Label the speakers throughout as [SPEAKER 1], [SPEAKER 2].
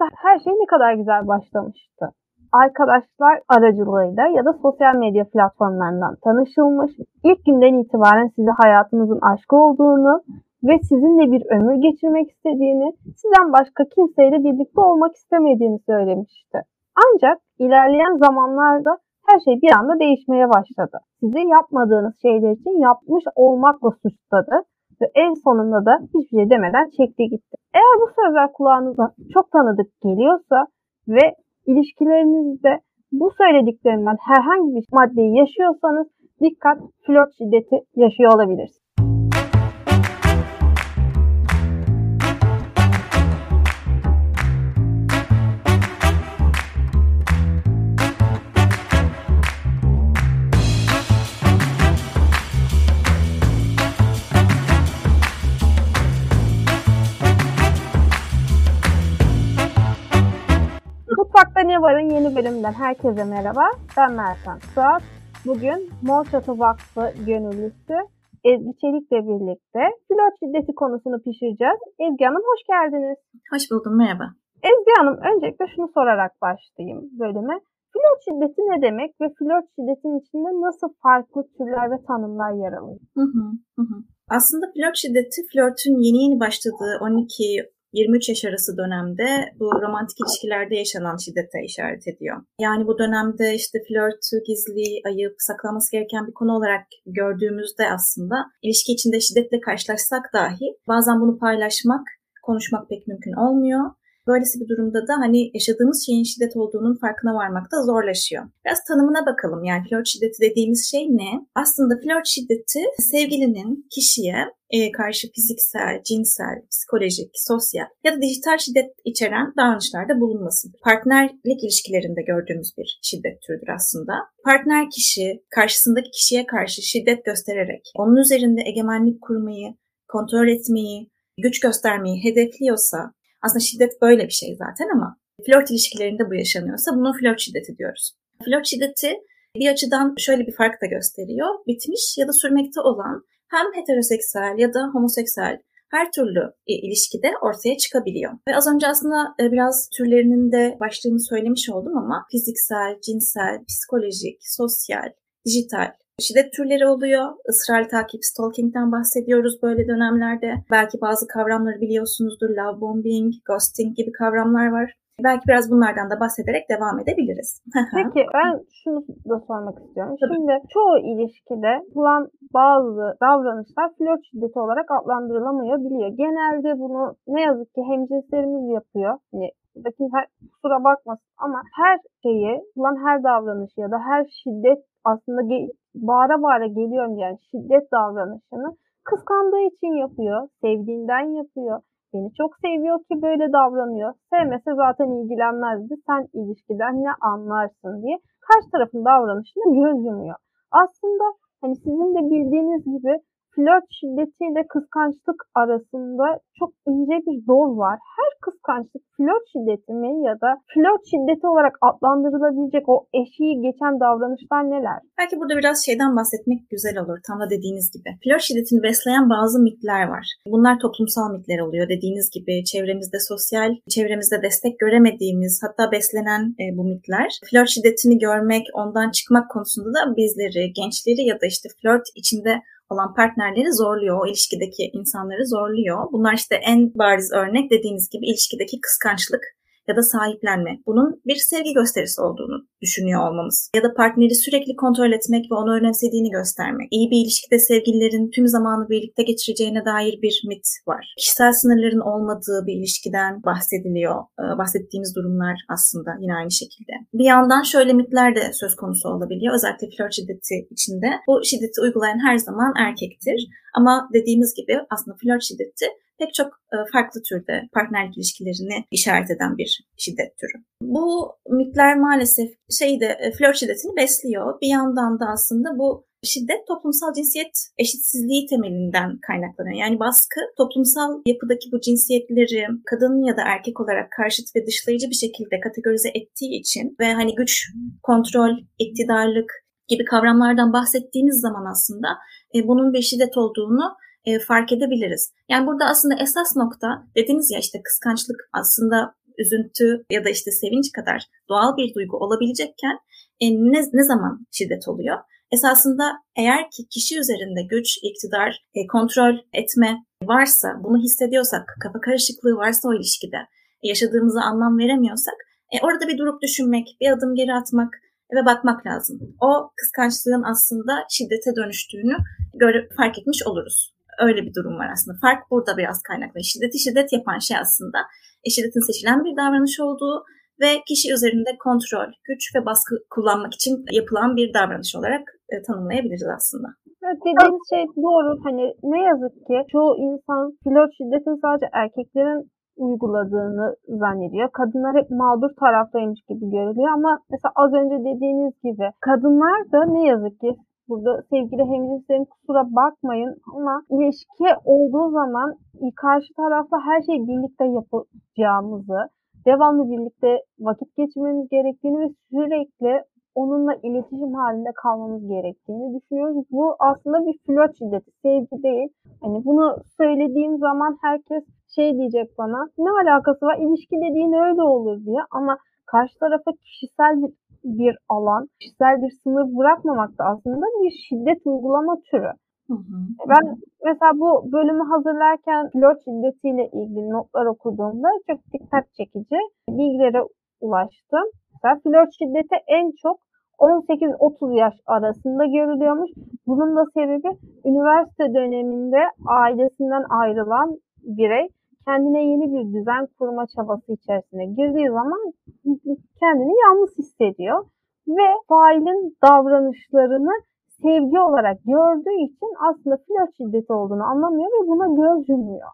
[SPEAKER 1] Oysa her şey ne kadar güzel başlamıştı. Arkadaşlar aracılığıyla ya da sosyal medya platformlarından tanışılmış, ilk günden itibaren size hayatınızın aşkı olduğunu ve sizinle bir ömür geçirmek istediğini, sizden başka kimseyle birlikte olmak istemediğini söylemişti. Ancak ilerleyen zamanlarda her şey bir anda değişmeye başladı. Sizi yapmadığınız şeyler için yapmış olmakla suçladı ve en sonunda da hiçbir şey demeden çekti gitti. Eğer bu sözler kulağınıza çok tanıdık geliyorsa ve ilişkilerinizde bu söylediklerimden herhangi bir maddeyi yaşıyorsanız dikkat flört şiddeti yaşıyor olabilirsiniz. Mutfakta Ne Var'ın yeni bölümünden herkese merhaba. Ben Mertan Suat. Bugün Mor Çatı Vakfı gönüllüsü Ezgi Çelik'le birlikte flört şiddeti konusunu pişireceğiz. Ezgi Hanım hoş geldiniz.
[SPEAKER 2] Hoş buldum, merhaba.
[SPEAKER 1] Ezgi Hanım öncelikle şunu sorarak başlayayım bölüme. Flört şiddeti ne demek ve flört şiddetin içinde nasıl farklı türler ve tanımlar yer alıyor?
[SPEAKER 2] Hı hı, hı. Aslında flört şiddeti flörtün yeni yeni başladığı 12 23 yaş arası dönemde bu romantik ilişkilerde yaşanan şiddete işaret ediyor. Yani bu dönemde işte flörtü gizli, ayıp, saklanması gereken bir konu olarak gördüğümüzde aslında ilişki içinde şiddetle karşılaşsak dahi bazen bunu paylaşmak, konuşmak pek mümkün olmuyor. Böylesi bir durumda da hani yaşadığımız şeyin şiddet olduğunun farkına varmakta zorlaşıyor. Biraz tanımına bakalım. Yani flört şiddeti dediğimiz şey ne? Aslında flört şiddeti sevgilinin kişiye e, karşı fiziksel, cinsel, psikolojik, sosyal ya da dijital şiddet içeren davranışlarda bulunmasıdır. Partnerlik ilişkilerinde gördüğümüz bir şiddet türüdür aslında. Partner kişi karşısındaki kişiye karşı şiddet göstererek onun üzerinde egemenlik kurmayı, kontrol etmeyi, güç göstermeyi hedefliyorsa aslında şiddet böyle bir şey zaten ama flört ilişkilerinde bu yaşanıyorsa buna flört şiddeti diyoruz. Flört şiddeti bir açıdan şöyle bir fark da gösteriyor. Bitmiş ya da sürmekte olan hem heteroseksüel ya da homoseksüel her türlü ilişkide ortaya çıkabiliyor. Ve az önce aslında e, biraz türlerinin de başlığını söylemiş oldum ama fiziksel, cinsel, psikolojik, sosyal, dijital şiddet türleri oluyor. Israrlı takip, stalking'den bahsediyoruz böyle dönemlerde. Belki bazı kavramları biliyorsunuzdur. Love bombing, ghosting gibi kavramlar var. Belki biraz bunlardan da bahsederek devam edebiliriz.
[SPEAKER 1] Peki ben şunu da sormak istiyorum. Şimdi çoğu ilişkide bulan bazı davranışlar flört şiddeti olarak adlandırılamayabiliyor. Genelde bunu ne yazık ki hemcinslerimiz yapıyor. Yani kimse kusura bakmasın ama her şeyi, bulan her davranış ya da her şiddet aslında ge- bağıra bağıra geliyorum yani şiddet davranışını kıskandığı için yapıyor, sevdiğinden yapıyor. Beni çok seviyor ki böyle davranıyor. Sevmese zaten ilgilenmezdi. Sen ilişkiden ne anlarsın diye karşı tarafın davranışına göz yumuyor. Aslında hani sizin de bildiğiniz gibi flört şiddetiyle kıskançlık arasında çok ince bir doz var. Her kıskançlık flört şiddeti mi ya da flört şiddeti olarak adlandırılabilecek o eşiği geçen davranışlar neler?
[SPEAKER 2] Belki burada biraz şeyden bahsetmek güzel olur. Tam da dediğiniz gibi. Flört şiddetini besleyen bazı mitler var. Bunlar toplumsal mitler oluyor. Dediğiniz gibi çevremizde sosyal, çevremizde destek göremediğimiz hatta beslenen e, bu mitler. Flört şiddetini görmek, ondan çıkmak konusunda da bizleri, gençleri ya da işte flört içinde olan partnerleri zorluyor. O ilişkideki insanları zorluyor. Bunlar işte en bariz örnek dediğiniz gibi ilişkideki kıskançlık ya da sahiplenme. Bunun bir sevgi gösterisi olduğunu düşünüyor olmamız. Ya da partneri sürekli kontrol etmek ve onu önemsediğini göstermek. İyi bir ilişkide sevgililerin tüm zamanı birlikte geçireceğine dair bir mit var. Kişisel sınırların olmadığı bir ilişkiden bahsediliyor. Ee, bahsettiğimiz durumlar aslında yine aynı şekilde. Bir yandan şöyle mitler de söz konusu olabiliyor. Özellikle flört şiddeti içinde. Bu şiddeti uygulayan her zaman erkektir. Ama dediğimiz gibi aslında flört şiddeti pek çok e, farklı türde partnerlik ilişkilerini işaret eden bir şiddet türü. Bu mitler maalesef şeyde e, flört şiddetini besliyor. Bir yandan da aslında bu şiddet toplumsal cinsiyet eşitsizliği temelinden kaynaklanıyor. Yani baskı toplumsal yapıdaki bu cinsiyetleri kadın ya da erkek olarak karşıt ve dışlayıcı bir şekilde kategorize ettiği için ve hani güç, kontrol, iktidarlık gibi kavramlardan bahsettiğimiz zaman aslında e, bunun bir şiddet olduğunu e, fark edebiliriz. Yani burada aslında esas nokta dediğiniz ya işte kıskançlık aslında üzüntü ya da işte sevinç kadar doğal bir duygu olabilecekken e, ne, ne zaman şiddet oluyor? Esasında eğer ki kişi üzerinde güç, iktidar, e, kontrol etme varsa, bunu hissediyorsak, kafa karışıklığı varsa o ilişkide, yaşadığımıza anlam veremiyorsak, e, orada bir durup düşünmek, bir adım geri atmak ve bakmak lazım. O kıskançlığın aslında şiddete dönüştüğünü görüp fark etmiş oluruz. Öyle bir durum var aslında. Fark burada biraz kaynaklı. Şiddeti şiddet yapan şey aslında e, şiddetin seçilen bir davranış olduğu ve kişi üzerinde kontrol, güç ve baskı kullanmak için yapılan bir davranış olarak e, tanımlayabiliriz aslında.
[SPEAKER 1] Evet, dediğiniz şey doğru. Hani ne yazık ki çoğu insan flört şiddetin sadece erkeklerin uyguladığını zannediyor. Kadınlar hep mağdur taraftaymış gibi görülüyor ama mesela az önce dediğiniz gibi kadınlar da ne yazık ki burada sevgili hemcinslerim kusura bakmayın ama ilişki olduğu zaman karşı tarafla her şeyi birlikte yapacağımızı, devamlı birlikte vakit geçirmemiz gerektiğini ve sürekli onunla iletişim halinde kalmamız gerektiğini düşünüyoruz. Bu aslında bir flört şiddeti, sevgi değil. Hani bunu söylediğim zaman herkes şey diyecek bana, ne alakası var ilişki dediğin öyle olur diye ama karşı tarafa kişisel bir, bir alan, kişisel bir sınır bırakmamak da aslında bir şiddet uygulama türü. Hı hı. Ben mesela bu bölümü hazırlarken flört şiddetiyle ilgili notlar okuduğumda çok dikkat çekici bilgilere ulaştım. Mesela flört şiddeti en çok 18-30 yaş arasında görülüyormuş. Bunun da sebebi üniversite döneminde ailesinden ayrılan birey kendine yeni bir düzen kurma çabası içerisine girdiği zaman kendini yalnız hissediyor ve failin davranışlarını sevgi olarak gördüğü için aslında flört şiddeti olduğunu anlamıyor ve buna göz yumuyor.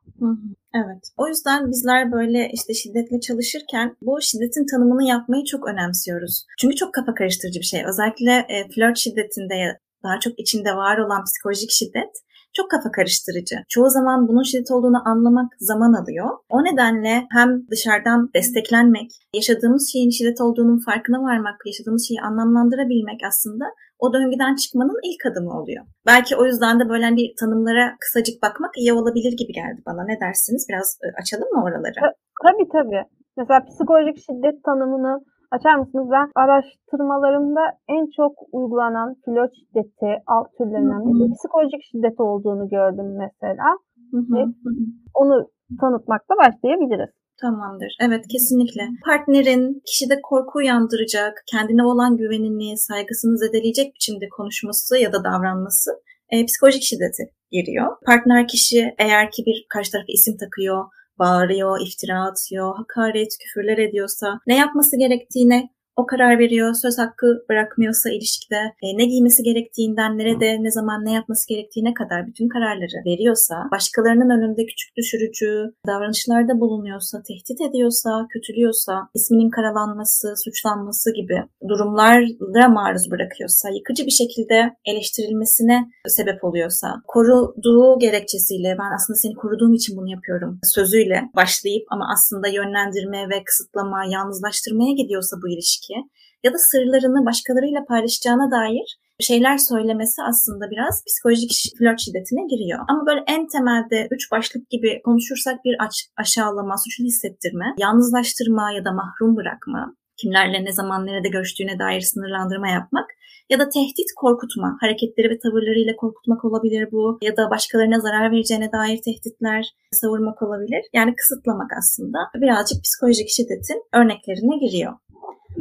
[SPEAKER 2] Evet. O yüzden bizler böyle işte şiddetle çalışırken bu şiddetin tanımını yapmayı çok önemsiyoruz. Çünkü çok kafa karıştırıcı bir şey. Özellikle e, flört şiddetinde daha çok içinde var olan psikolojik şiddet çok kafa karıştırıcı. Çoğu zaman bunun şiddet olduğunu anlamak zaman alıyor. O nedenle hem dışarıdan desteklenmek, yaşadığımız şeyin şiddet olduğunun farkına varmak, yaşadığımız şeyi anlamlandırabilmek aslında o döngüden çıkmanın ilk adımı oluyor. Belki o yüzden de böyle bir tanımlara kısacık bakmak iyi olabilir gibi geldi bana. Ne dersiniz? Biraz e, açalım mı oraları?
[SPEAKER 1] Tabii tabii. Mesela psikolojik şiddet tanımını açar mısınız? Ben araştırmalarımda en çok uygulanan flört şiddeti alt türlerinden biri psikolojik şiddet olduğunu gördüm mesela. Hı hı. Onu tanıtmakla başlayabiliriz.
[SPEAKER 2] Tamamdır. Evet kesinlikle. Partnerin kişide korku uyandıracak, kendine olan güvenini, saygısını zedeleyecek biçimde konuşması ya da davranması e, psikolojik şiddeti giriyor. Partner kişi eğer ki bir karşı tarafa isim takıyor, bağırıyor, iftira atıyor, hakaret, küfürler ediyorsa ne yapması gerektiğine o karar veriyor, söz hakkı bırakmıyorsa ilişkide e, ne giymesi gerektiğinden, nerede, ne zaman ne yapması gerektiğine kadar bütün kararları veriyorsa, başkalarının önünde küçük düşürücü davranışlarda bulunuyorsa, tehdit ediyorsa, kötülüyorsa, isminin karalanması, suçlanması gibi durumlara maruz bırakıyorsa, yıkıcı bir şekilde eleştirilmesine sebep oluyorsa, koruduğu gerekçesiyle ben aslında seni koruduğum için bunu yapıyorum sözüyle başlayıp ama aslında yönlendirme ve kısıtlama, yalnızlaştırmaya gidiyorsa bu ilişki ilişki ya da sırlarını başkalarıyla paylaşacağına dair şeyler söylemesi aslında biraz psikolojik flört şiddetine giriyor. Ama böyle en temelde üç başlık gibi konuşursak bir aç, aşağılama, suçlu hissettirme, yalnızlaştırma ya da mahrum bırakma, kimlerle ne zaman nerede görüştüğüne dair sınırlandırma yapmak ya da tehdit korkutma, hareketleri ve tavırlarıyla korkutmak olabilir bu ya da başkalarına zarar vereceğine dair tehditler savurmak olabilir. Yani kısıtlamak aslında birazcık psikolojik şiddetin örneklerine giriyor.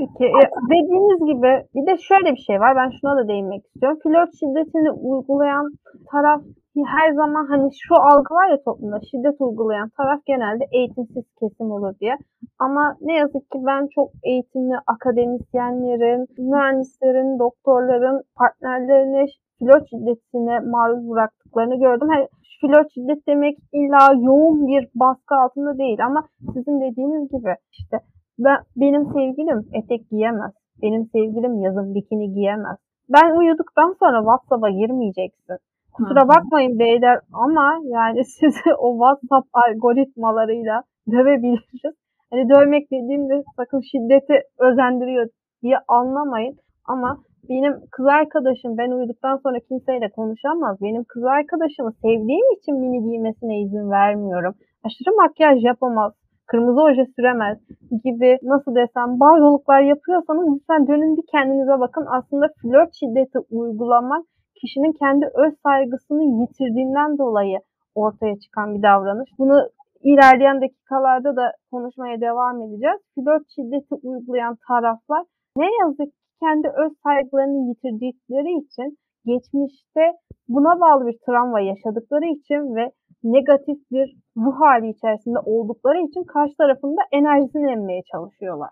[SPEAKER 1] Peki e, dediğiniz gibi bir de şöyle bir şey var. Ben şuna da değinmek istiyorum. Flört şiddetini uygulayan taraf her zaman hani şu algı var ya toplumda şiddet uygulayan taraf genelde eğitimsiz kesim olur diye. Ama ne yazık ki ben çok eğitimli akademisyenlerin, mühendislerin, doktorların partnerlerini flört şiddetine maruz bıraktıklarını gördüm. Hani flört şiddet demek illa yoğun bir baskı altında değil ama sizin dediğiniz gibi işte ben, benim sevgilim etek giyemez. Benim sevgilim yazın bikini giyemez. Ben uyuduktan sonra WhatsApp'a girmeyeceksin. Kusura bakmayın beyler ama yani sizi o WhatsApp algoritmalarıyla dövebiliriz. Hani dövmek dediğimde sakın şiddeti özendiriyor diye anlamayın. Ama benim kız arkadaşım ben uyuduktan sonra kimseyle konuşamaz. Benim kız arkadaşımı sevdiğim için mini giymesine izin vermiyorum. Aşırı makyaj yapamaz kırmızı oje süremez gibi nasıl desem barzoluklar yapıyorsanız lütfen dönün bir kendinize bakın. Aslında flört şiddeti uygulamak kişinin kendi öz saygısını yitirdiğinden dolayı ortaya çıkan bir davranış. Bunu ilerleyen dakikalarda da konuşmaya devam edeceğiz. Flört şiddeti uygulayan taraflar ne yazık ki kendi öz saygılarını yitirdikleri için geçmişte buna bağlı bir travma yaşadıkları için ve negatif bir ruh hali içerisinde oldukları için karşı tarafında enerjisini emmeye çalışıyorlar.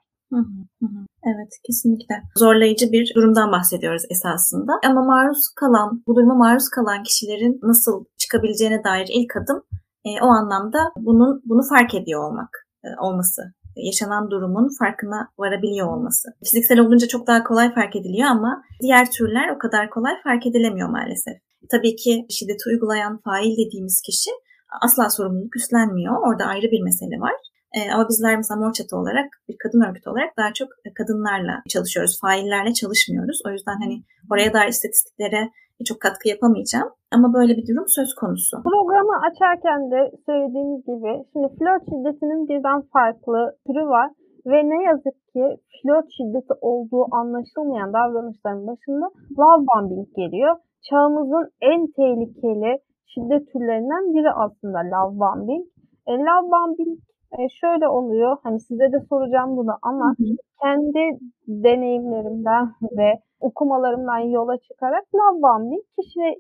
[SPEAKER 2] Evet kesinlikle. Zorlayıcı bir durumdan bahsediyoruz esasında. Ama maruz kalan, bu duruma maruz kalan kişilerin nasıl çıkabileceğine dair ilk adım e, o anlamda bunun bunu fark ediyor olmak e, olması yaşanan durumun farkına varabiliyor olması. Fiziksel olunca çok daha kolay fark ediliyor ama diğer türler o kadar kolay fark edilemiyor maalesef. Tabii ki şiddeti uygulayan fail dediğimiz kişi asla sorumluluk üstlenmiyor. Orada ayrı bir mesele var. E, ama bizler mesela Mor Çatı olarak bir kadın örgütü olarak daha çok kadınlarla çalışıyoruz. Faillerle çalışmıyoruz. O yüzden hani oraya dair istatistiklere çok katkı yapamayacağım. Ama böyle bir durum söz konusu.
[SPEAKER 1] Programı açarken de söylediğimiz gibi şimdi flört şiddetinin birden farklı türü var. Ve ne yazık ki flört şiddeti olduğu anlaşılmayan davranışların başında love bombing geliyor. Çağımızın en tehlikeli şiddet türlerinden biri aslında love bombing. E, love bombing e, şöyle oluyor. Hani size de soracağım bunu ama hı hı. kendi deneyimlerimden ve okumalarımdan yola çıkarak love bombing kişiye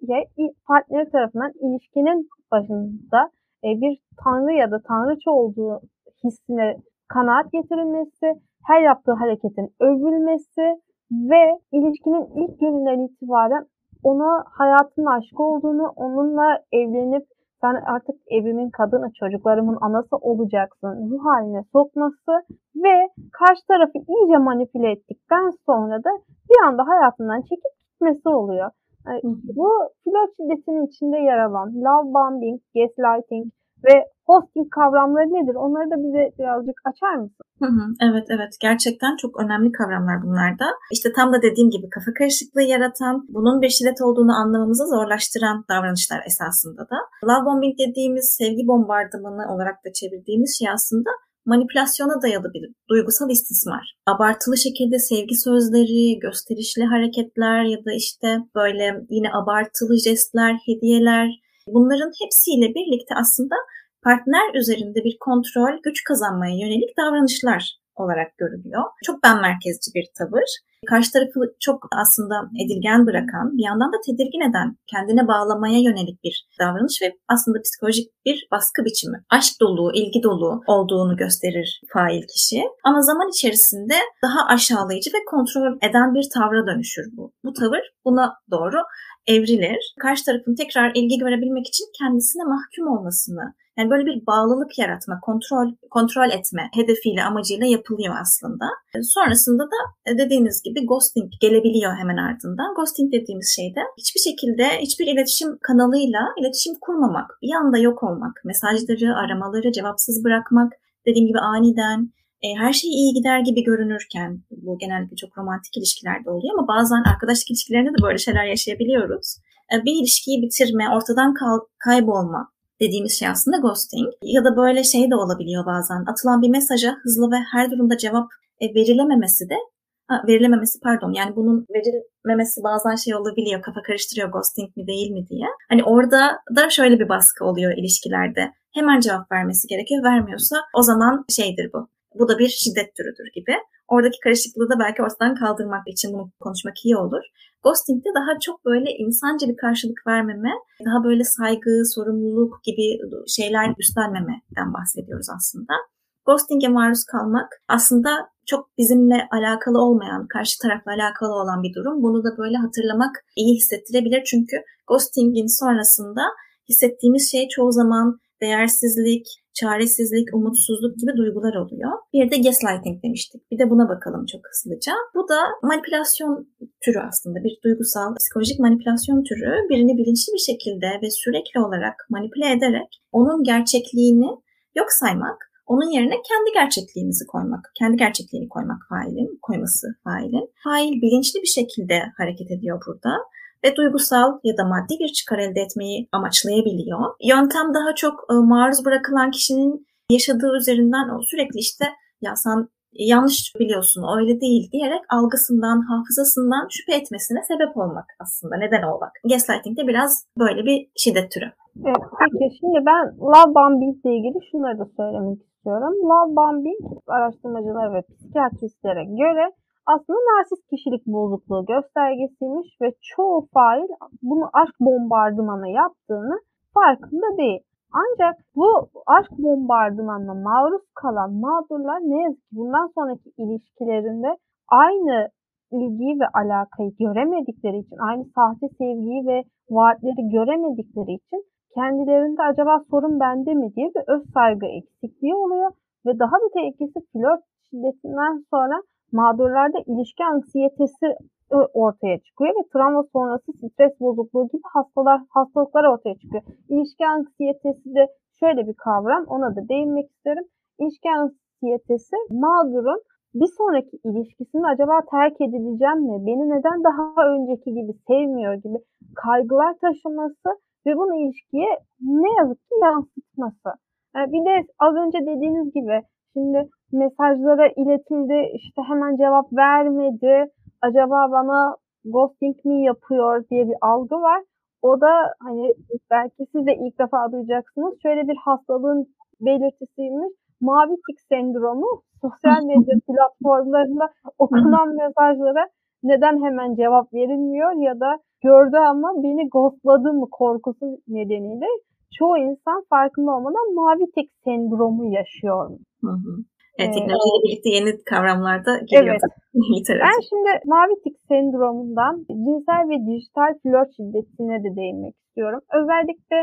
[SPEAKER 1] partner tarafından ilişkinin başında e, bir tanrı ya da tanrıça olduğu hissine kanaat getirilmesi, her yaptığı hareketin övülmesi ve ilişkinin ilk gününden itibaren ona hayatın aşkı olduğunu, onunla evlenip sen artık evimin kadını, çocuklarımın anası olacaksın ruh haline sokması ve karşı tarafı iyice manipüle ettikten sonra da bir anda hayatından çekip gitmesi oluyor. Yani bu flört şiddetinin içinde yer alan love bombing, gaslighting ve hosting kavramları nedir? Onları da bize birazcık açar mısın?
[SPEAKER 2] Hı hı, evet evet gerçekten çok önemli kavramlar bunlar da. İşte tam da dediğim gibi kafa karışıklığı yaratan, bunun bir şiddet olduğunu anlamamızı zorlaştıran davranışlar esasında da. Love bombing dediğimiz sevgi bombardımanı olarak da çevirdiğimiz şey aslında manipülasyona dayalı bir duygusal istismar. Abartılı şekilde sevgi sözleri, gösterişli hareketler ya da işte böyle yine abartılı jestler, hediyeler bunların hepsiyle birlikte aslında partner üzerinde bir kontrol, güç kazanmaya yönelik davranışlar olarak görülüyor. Çok ben merkezci bir tavır. Karşı tarafı çok aslında edilgen bırakan, bir yandan da tedirgin eden, kendine bağlamaya yönelik bir davranış ve aslında psikolojik bir baskı biçimi. Aşk dolu, ilgi dolu olduğunu gösterir fail kişi. Ama zaman içerisinde daha aşağılayıcı ve kontrol eden bir tavra dönüşür bu. Bu tavır buna doğru evrilir. Karşı tarafın tekrar ilgi görebilmek için kendisine mahkum olmasını yani böyle bir bağlılık yaratma, kontrol kontrol etme hedefiyle, amacıyla yapılıyor aslında. Sonrasında da e, dediğiniz gibi ghosting gelebiliyor hemen ardından. Ghosting dediğimiz şey de hiçbir şekilde hiçbir iletişim kanalıyla iletişim kurmamak, bir anda yok olmak, mesajları, aramaları cevapsız bırakmak, dediğim gibi aniden e, her şey iyi gider gibi görünürken bu genellikle çok romantik ilişkilerde oluyor ama bazen arkadaşlık ilişkilerinde de böyle şeyler yaşayabiliyoruz. E, bir ilişkiyi bitirme, ortadan kaybolma, dediğimiz şey aslında ghosting. Ya da böyle şey de olabiliyor bazen. Atılan bir mesaja hızlı ve her durumda cevap e, verilememesi de ha, verilememesi pardon yani bunun verilmemesi bazen şey olabiliyor kafa karıştırıyor ghosting mi değil mi diye. Hani orada da şöyle bir baskı oluyor ilişkilerde. Hemen cevap vermesi gerekiyor. Vermiyorsa o zaman şeydir bu. Bu da bir şiddet türüdür gibi. Oradaki karışıklığı da belki ortadan kaldırmak için bunu konuşmak iyi olur. Ghosting'de daha çok böyle insanca bir karşılık vermeme, daha böyle saygı, sorumluluk gibi şeyler üstlenmemeden bahsediyoruz aslında. Ghosting'e maruz kalmak aslında çok bizimle alakalı olmayan, karşı tarafla alakalı olan bir durum. Bunu da böyle hatırlamak iyi hissettirebilir. Çünkü ghosting'in sonrasında hissettiğimiz şey çoğu zaman değersizlik, çaresizlik, umutsuzluk gibi duygular oluyor. Bir de gaslighting demiştik. Bir de buna bakalım çok hızlıca. Bu da manipülasyon türü aslında. Bir duygusal, psikolojik manipülasyon türü. Birini bilinçli bir şekilde ve sürekli olarak manipüle ederek onun gerçekliğini yok saymak, onun yerine kendi gerçekliğimizi koymak, kendi gerçekliğini koymak failin, koyması failin. Fail bilinçli bir şekilde hareket ediyor burada ve duygusal ya da maddi bir çıkar elde etmeyi amaçlayabiliyor. Yöntem daha çok e, maruz bırakılan kişinin yaşadığı üzerinden o sürekli işte ya sen yanlış biliyorsun öyle değil diyerek algısından, hafızasından şüphe etmesine sebep olmak aslında neden olmak. Gaslighting de biraz böyle bir şiddet türü.
[SPEAKER 1] Evet, peki şimdi ben love bombing ile ilgili şunları da söylemek istiyorum. Love bombing araştırmacılar ve psikiyatristlere göre aslında narsist kişilik bozukluğu göstergesiymiş ve çoğu fail bunu aşk bombardımanı yaptığını farkında değil. Ancak bu aşk bombardımanına maruz kalan mağdurlar ne yazık ki bundan sonraki ilişkilerinde aynı ilgiyi ve alakayı göremedikleri için, aynı sahte sevgiyi ve vaatleri göremedikleri için kendilerinde acaba sorun bende mi diye bir öz saygı eksikliği oluyor ve daha da tehlikesi flört şiddetinden sonra mağdurlarda ilişki anksiyetesi ortaya çıkıyor ve travma sonrası stres bozukluğu gibi hastalar hastalıklar ortaya çıkıyor. İlişki anksiyetesi de şöyle bir kavram. Ona da değinmek isterim. İlişki anksiyetesi mağdurun bir sonraki ilişkisinde acaba terk edileceğim mi? Beni neden daha önceki gibi sevmiyor gibi kaygılar taşıması ve bunu ilişkiye ne yazık ki yansıtması. Yani bir de az önce dediğiniz gibi şimdi mesajlara iletildi işte hemen cevap vermedi acaba bana ghosting mi yapıyor diye bir algı var. O da hani belki siz de ilk defa duyacaksınız. Şöyle bir hastalığın belirtisiymiş. Mavi tik sendromu sosyal medya platformlarında okunan mesajlara neden hemen cevap verilmiyor ya da gördü ama beni ghostladı mı korkusu nedeniyle çoğu insan farkında olmadan mavi tik sendromu yaşıyor.
[SPEAKER 2] Hı hı. Evet, teknolojiyle birlikte yeni kavramlar da geliyor. Evet.
[SPEAKER 1] ben şimdi mavi tik sendromundan cinsel ve dijital flört şiddetine de değinmek istiyorum. Özellikle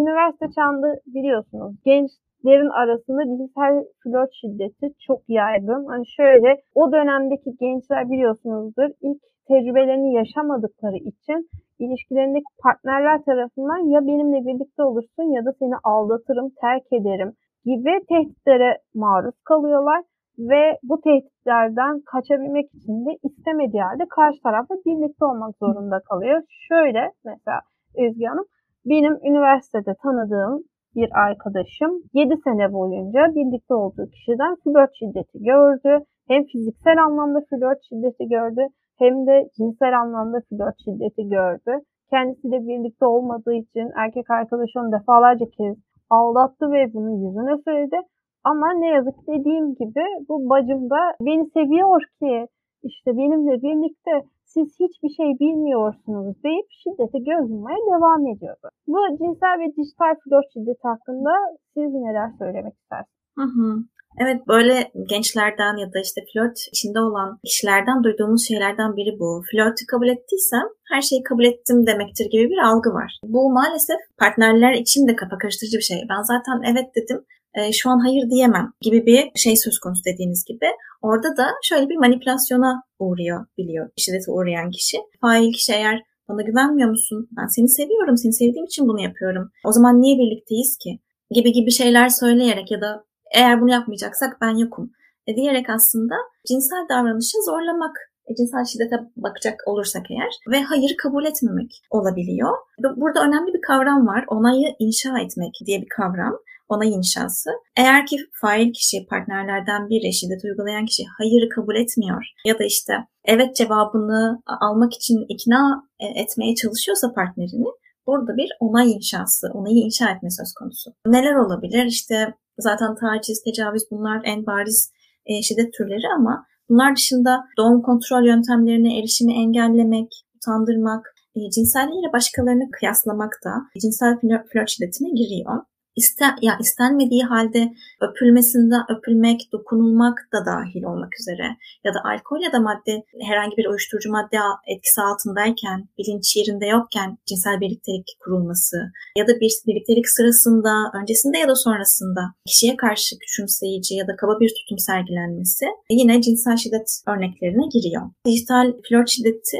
[SPEAKER 1] üniversite çağında biliyorsunuz gençlerin arasında cinsel flört şiddeti çok yaygın. Hani şöyle o dönemdeki gençler biliyorsunuzdur ilk tecrübelerini yaşamadıkları için ilişkilerindeki partnerler tarafından ya benimle birlikte olursun ya da seni aldatırım, terk ederim gibi tehditlere maruz kalıyorlar ve bu tehditlerden kaçabilmek için de istemediği halde karşı tarafla birlikte olmak zorunda kalıyor. Şöyle mesela Özge Hanım, benim üniversitede tanıdığım bir arkadaşım 7 sene boyunca birlikte olduğu kişiden flört şiddeti gördü. Hem fiziksel anlamda flört şiddeti gördü hem de cinsel anlamda flört şiddeti gördü. Kendisiyle birlikte olmadığı için erkek arkadaşı defalarca kez aldattı ve bunu yüzüne söyledi. Ama ne yazık ki dediğim gibi bu bacım da beni seviyor ki işte benimle birlikte siz hiçbir şey bilmiyorsunuz deyip şiddeti göz yummaya devam ediyordu. Bu cinsel ve dijital flört şiddeti hakkında siz neler söylemek istersiniz?
[SPEAKER 2] Hı hı. Evet böyle gençlerden ya da işte flört içinde olan kişilerden duyduğumuz şeylerden biri bu. Flörtü kabul ettiysem her şeyi kabul ettim demektir gibi bir algı var. Bu maalesef partnerler için de kafa karıştırıcı bir şey. Ben zaten evet dedim e, şu an hayır diyemem gibi bir şey söz konusu dediğiniz gibi. Orada da şöyle bir manipülasyona uğruyor biliyor şiddete uğrayan kişi. Fail kişi eğer bana güvenmiyor musun? Ben seni seviyorum, seni sevdiğim için bunu yapıyorum. O zaman niye birlikteyiz ki? Gibi gibi şeyler söyleyerek ya da eğer bunu yapmayacaksak ben yokum e, diyerek aslında cinsel davranışı zorlamak e, cinsel şiddete bakacak olursak eğer ve hayır kabul etmemek olabiliyor. Burada önemli bir kavram var. Onayı inşa etmek diye bir kavram. Onay inşası. Eğer ki fail kişi, partnerlerden biri, şiddet uygulayan kişi hayırı kabul etmiyor ya da işte evet cevabını almak için ikna e, etmeye çalışıyorsa partnerini burada bir onay inşası, onayı inşa etme söz konusu. Neler olabilir? İşte Zaten taciz, tecavüz bunlar en bariz e, şiddet türleri ama bunlar dışında doğum kontrol yöntemlerine erişimi engellemek, utandırmak, e, cinselliğiyle başkalarını kıyaslamak da cinsel flört şiddetine giriyor isten, ya istenmediği halde öpülmesinde öpülmek, dokunulmak da dahil olmak üzere ya da alkol ya da madde herhangi bir uyuşturucu madde etkisi altındayken, bilinç yerinde yokken cinsel birliktelik kurulması ya da bir birliktelik sırasında, öncesinde ya da sonrasında kişiye karşı küçümseyici ya da kaba bir tutum sergilenmesi yine cinsel şiddet örneklerine giriyor. Dijital flört şiddeti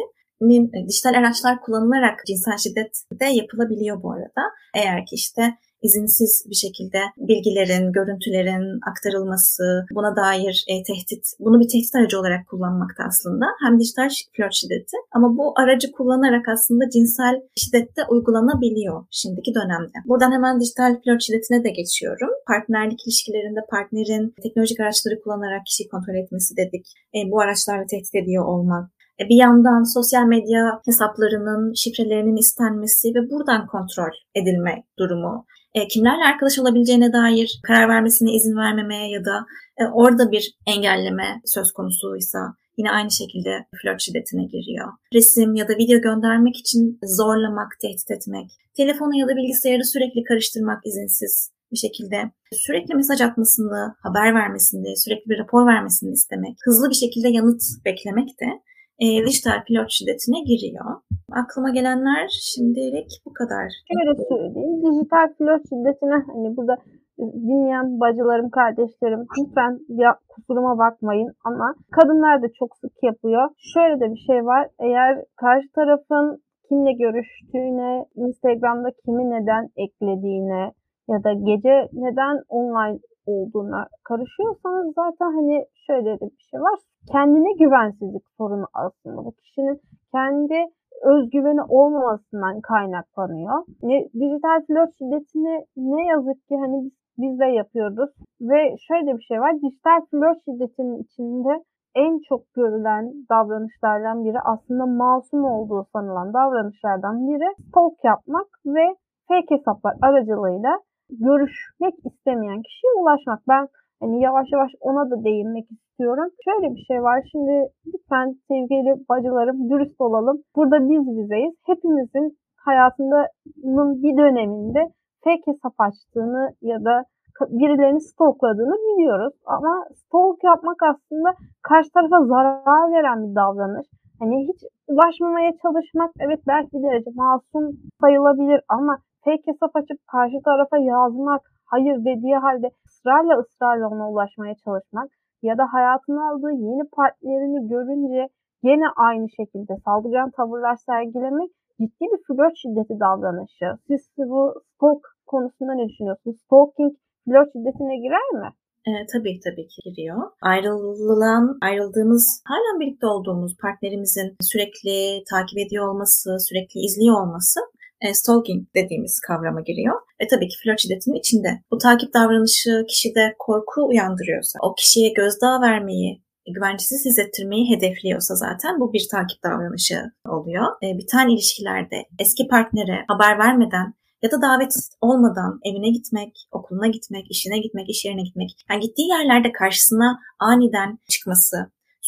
[SPEAKER 2] dijital araçlar kullanılarak cinsel şiddet de yapılabiliyor bu arada. Eğer ki işte izinsiz bir şekilde bilgilerin, görüntülerin aktarılması, buna dair e, tehdit, bunu bir tehdit aracı olarak kullanmakta aslında. Hem dijital flört şiddeti ama bu aracı kullanarak aslında cinsel şiddette uygulanabiliyor şimdiki dönemde. Buradan hemen dijital flört şiddetine de geçiyorum. Partnerlik ilişkilerinde partnerin teknolojik araçları kullanarak kişiyi kontrol etmesi dedik. E, bu araçlarla tehdit ediyor olmak, e, bir yandan sosyal medya hesaplarının şifrelerinin istenmesi ve buradan kontrol edilme durumu. E, kimlerle arkadaş olabileceğine dair karar vermesine izin vermemeye ya da e, orada bir engelleme söz konusuysa yine aynı şekilde flört şiddetine giriyor. Resim ya da video göndermek için zorlamak, tehdit etmek, telefonu ya da bilgisayarı sürekli karıştırmak izinsiz bir şekilde sürekli mesaj atmasını, haber vermesini, sürekli bir rapor vermesini istemek, hızlı bir şekilde yanıt beklemek de e, dijital pilot şiddetine giriyor. Aklıma gelenler şimdilik bu kadar.
[SPEAKER 1] Şöyle söyleyeyim. Dijital pilot şiddetine hani burada dinleyen bacılarım, kardeşlerim lütfen ya, kusuruma bakmayın ama kadınlar da çok sık yapıyor. Şöyle de bir şey var. Eğer karşı tarafın kimle görüştüğüne, Instagram'da kimi neden eklediğine ya da gece neden online olduğuna karışıyorsanız zaten hani şöyle de bir şey var. Kendine güvensizlik sorunu aslında. Bu kişinin kendi özgüveni olmamasından kaynaklanıyor. Ne, dijital flört şiddetini ne yazık ki hani biz, biz de yapıyoruz. Ve şöyle bir şey var. Dijital flört şiddetinin içinde en çok görülen davranışlardan biri aslında masum olduğu sanılan davranışlardan biri stalk yapmak ve fake hesaplar aracılığıyla görüşmek istemeyen kişiye ulaşmak. Ben hani yavaş yavaş ona da değinmek istiyorum. Şöyle bir şey var. Şimdi lütfen sevgili bacılarım dürüst olalım. Burada biz bizeyiz. Hepimizin hayatının bir döneminde fake hesap açtığını ya da birilerini stalkladığını biliyoruz. Ama stalk yapmak aslında karşı tarafa zarar veren bir davranış. Hani hiç ulaşmamaya çalışmak evet belki bir derece masum sayılabilir ama fake hesap açıp karşı tarafa yazmak, hayır dediği halde ısrarla ısrarla ona ulaşmaya çalışmak ya da hayatına aldığı yeni partnerini görünce gene aynı şekilde saldırgan tavırlar sergilemek ciddi bir flört şiddeti davranışı. Siz bu stalk konusunda ne düşünüyorsunuz? Stalking flört şiddetine girer mi?
[SPEAKER 2] E, tabii tabii ki giriyor. Ayrılan, ayrıldığımız, hala birlikte olduğumuz partnerimizin sürekli takip ediyor olması, sürekli izliyor olması e, stalking dediğimiz kavrama giriyor. Ve tabii ki flört şiddetinin içinde. Bu takip davranışı kişide korku uyandırıyorsa, o kişiye gözdağı vermeyi, güvencesiz hissettirmeyi hedefliyorsa zaten bu bir takip davranışı oluyor. E, biten ilişkilerde eski partnere haber vermeden ya da davet olmadan evine gitmek, okuluna gitmek, işine gitmek, iş yerine gitmek. Yani gittiği yerlerde karşısına aniden çıkması,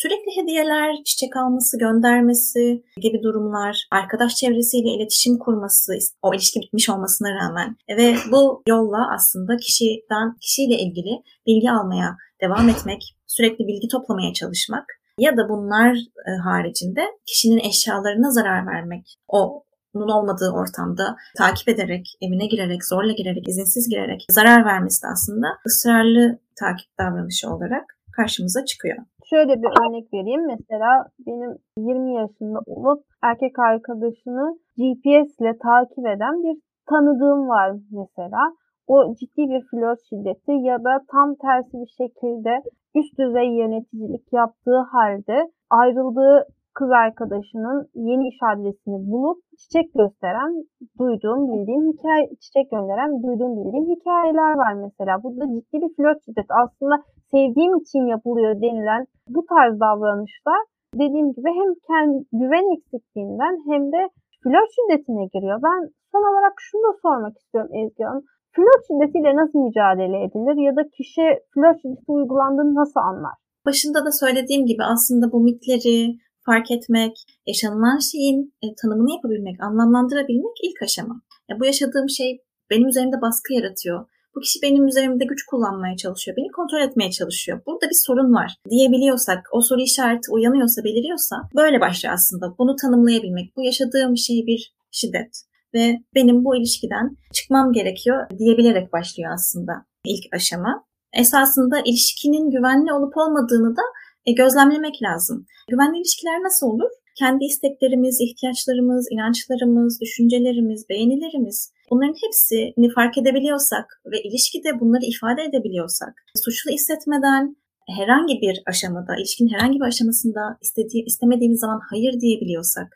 [SPEAKER 2] Sürekli hediyeler, çiçek alması, göndermesi gibi durumlar, arkadaş çevresiyle iletişim kurması, o ilişki bitmiş olmasına rağmen ve bu yolla aslında kişiden kişiyle ilgili bilgi almaya devam etmek, sürekli bilgi toplamaya çalışmak ya da bunlar e, haricinde kişinin eşyalarına zarar vermek, o onun olmadığı ortamda takip ederek, evine girerek, zorla girerek, izinsiz girerek zarar vermesi de aslında ısrarlı takip davranışı olarak karşımıza çıkıyor.
[SPEAKER 1] Şöyle bir örnek vereyim. Mesela benim 20 yaşında olup erkek arkadaşını GPS ile takip eden bir tanıdığım var mesela. O ciddi bir flört şiddeti ya da tam tersi bir şekilde üst düzey yöneticilik yaptığı halde ayrıldığı kız arkadaşının yeni iş adresini bulup çiçek gösteren, duyduğum, bildiğim hikaye, çiçek gönderen, duyduğum, bildiğim hikayeler var mesela. Bu da ciddi bir flört şiddeti. Aslında sevdiğim için yapılıyor denilen bu tarz davranışlar dediğim gibi hem kendi güven eksikliğinden hem de flört şiddetine giriyor. Ben son olarak şunu da sormak istiyorum Ezgi Hanım. Flört şiddetiyle nasıl mücadele edilir ya da kişi flört şiddeti uygulandığını nasıl anlar?
[SPEAKER 2] Başında da söylediğim gibi aslında bu mitleri fark etmek, yaşanılan şeyin e, tanımını yapabilmek, anlamlandırabilmek ilk aşama. Ya bu yaşadığım şey benim üzerimde baskı yaratıyor bu kişi benim üzerimde güç kullanmaya çalışıyor. Beni kontrol etmeye çalışıyor. Burada bir sorun var diyebiliyorsak, o soru işareti uyanıyorsa, beliriyorsa böyle başlıyor aslında. Bunu tanımlayabilmek. Bu yaşadığım şey bir şiddet ve benim bu ilişkiden çıkmam gerekiyor diyebilerek başlıyor aslında ilk aşama. Esasında ilişkinin güvenli olup olmadığını da e, gözlemlemek lazım. Güvenli ilişkiler nasıl olur? Kendi isteklerimiz, ihtiyaçlarımız, inançlarımız, düşüncelerimiz, beğenilerimiz bunların hepsini fark edebiliyorsak ve ilişkide bunları ifade edebiliyorsak, suçlu hissetmeden herhangi bir aşamada, ilişkinin herhangi bir aşamasında istediği, istemediğimiz zaman hayır diyebiliyorsak,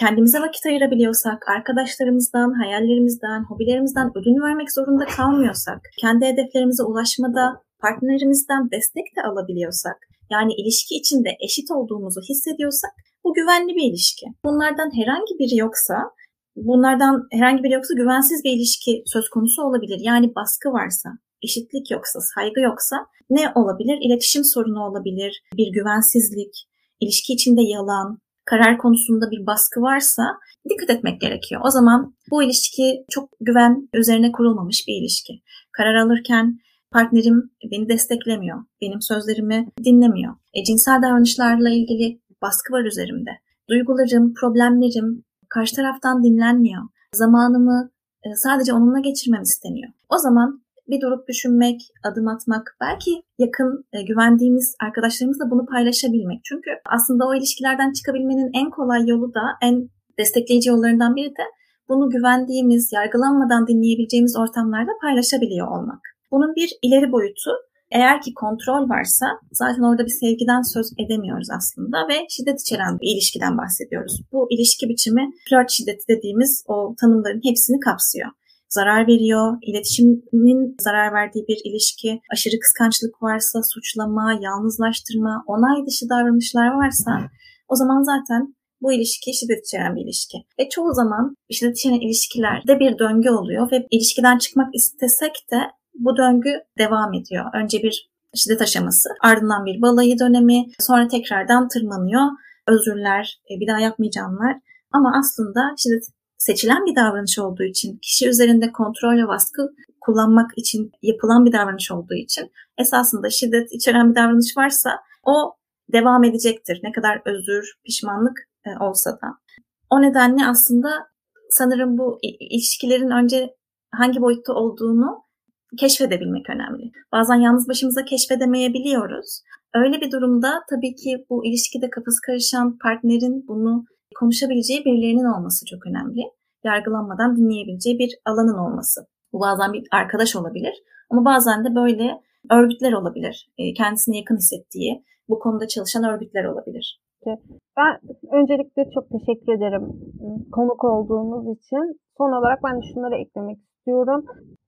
[SPEAKER 2] kendimize vakit ayırabiliyorsak, arkadaşlarımızdan, hayallerimizden, hobilerimizden ödün vermek zorunda kalmıyorsak, kendi hedeflerimize ulaşmada partnerimizden destek de alabiliyorsak, yani ilişki içinde eşit olduğumuzu hissediyorsak bu güvenli bir ilişki. Bunlardan herhangi biri yoksa bunlardan herhangi biri yoksa güvensiz bir ilişki söz konusu olabilir. Yani baskı varsa, eşitlik yoksa, saygı yoksa ne olabilir? İletişim sorunu olabilir, bir güvensizlik, ilişki içinde yalan, karar konusunda bir baskı varsa dikkat etmek gerekiyor. O zaman bu ilişki çok güven üzerine kurulmamış bir ilişki. Karar alırken partnerim beni desteklemiyor, benim sözlerimi dinlemiyor. E, cinsel davranışlarla ilgili baskı var üzerimde. Duygularım, problemlerim karşı taraftan dinlenmiyor. Zamanımı e, sadece onunla geçirmem isteniyor. O zaman bir durup düşünmek, adım atmak, belki yakın e, güvendiğimiz arkadaşlarımızla bunu paylaşabilmek. Çünkü aslında o ilişkilerden çıkabilmenin en kolay yolu da en destekleyici yollarından biri de bunu güvendiğimiz, yargılanmadan dinleyebileceğimiz ortamlarda paylaşabiliyor olmak. Bunun bir ileri boyutu eğer ki kontrol varsa zaten orada bir sevgiden söz edemiyoruz aslında ve şiddet içeren bir ilişkiden bahsediyoruz. Bu ilişki biçimi flört şiddeti dediğimiz o tanımların hepsini kapsıyor. Zarar veriyor, iletişimin zarar verdiği bir ilişki, aşırı kıskançlık varsa, suçlama, yalnızlaştırma, onay dışı davranışlar varsa o zaman zaten bu ilişki şiddet içeren bir ilişki. Ve çoğu zaman şiddet içeren ilişkilerde bir döngü oluyor ve ilişkiden çıkmak istesek de bu döngü devam ediyor. Önce bir şiddet aşaması, ardından bir balayı dönemi, sonra tekrardan tırmanıyor. Özürler, e, bir daha yapmayacağımlar. Ama aslında şiddet seçilen bir davranış olduğu için, kişi üzerinde kontrol ve baskı kullanmak için yapılan bir davranış olduğu için esasında şiddet içeren bir davranış varsa o devam edecektir. Ne kadar özür, pişmanlık e, olsa da. O nedenle aslında sanırım bu ilişkilerin önce hangi boyutta olduğunu keşfedebilmek önemli. Bazen yalnız başımıza keşfedemeyebiliyoruz. Öyle bir durumda tabii ki bu ilişkide kafası karışan partnerin bunu konuşabileceği birilerinin olması çok önemli. Yargılanmadan dinleyebileceği bir alanın olması. Bu bazen bir arkadaş olabilir ama bazen de böyle örgütler olabilir. E, kendisine yakın hissettiği, bu konuda çalışan örgütler olabilir.
[SPEAKER 1] Ben öncelikle çok teşekkür ederim ıı, konuk olduğunuz için. Son olarak ben de şunları eklemek istiyorum.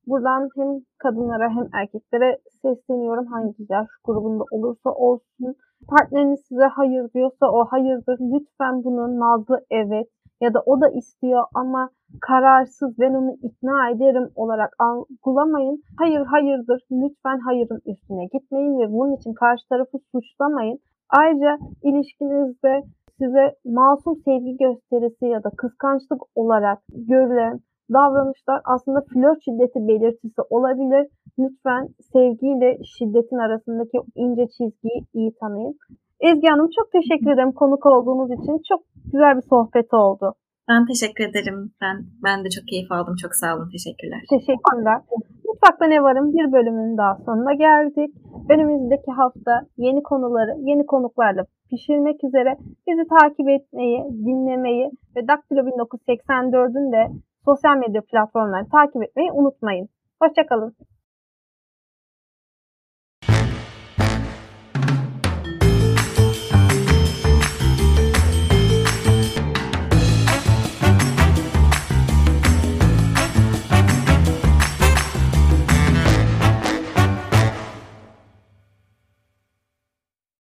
[SPEAKER 1] Buradan hem kadınlara hem erkeklere sesleniyorum. Hangi yaş grubunda olursa olsun. Partneriniz size hayır diyorsa o hayırdır. Lütfen bunu nazlı evet ya da o da istiyor ama kararsız ben onu ikna ederim olarak algılamayın. Hayır hayırdır. Lütfen hayırın üstüne gitmeyin ve bunun için karşı tarafı suçlamayın. Ayrıca ilişkinizde size masum sevgi gösterisi ya da kıskançlık olarak görülen davranışlar aslında flört şiddeti belirtisi olabilir. Lütfen sevgiyle şiddetin arasındaki ince çizgiyi iyi tanıyın. Ezgi Hanım çok teşekkür ederim konuk olduğunuz için. Çok güzel bir sohbet oldu.
[SPEAKER 2] Ben teşekkür ederim. Ben ben de çok keyif aldım. Çok sağ olun. Teşekkürler.
[SPEAKER 1] Teşekkürler. Mutfakta ne varım bir bölümün daha sonuna geldik. Önümüzdeki hafta yeni konuları yeni konuklarla pişirmek üzere bizi takip etmeyi, dinlemeyi ve Daktilo 1984'ün de sosyal medya platformlarını takip etmeyi unutmayın. Hoşçakalın.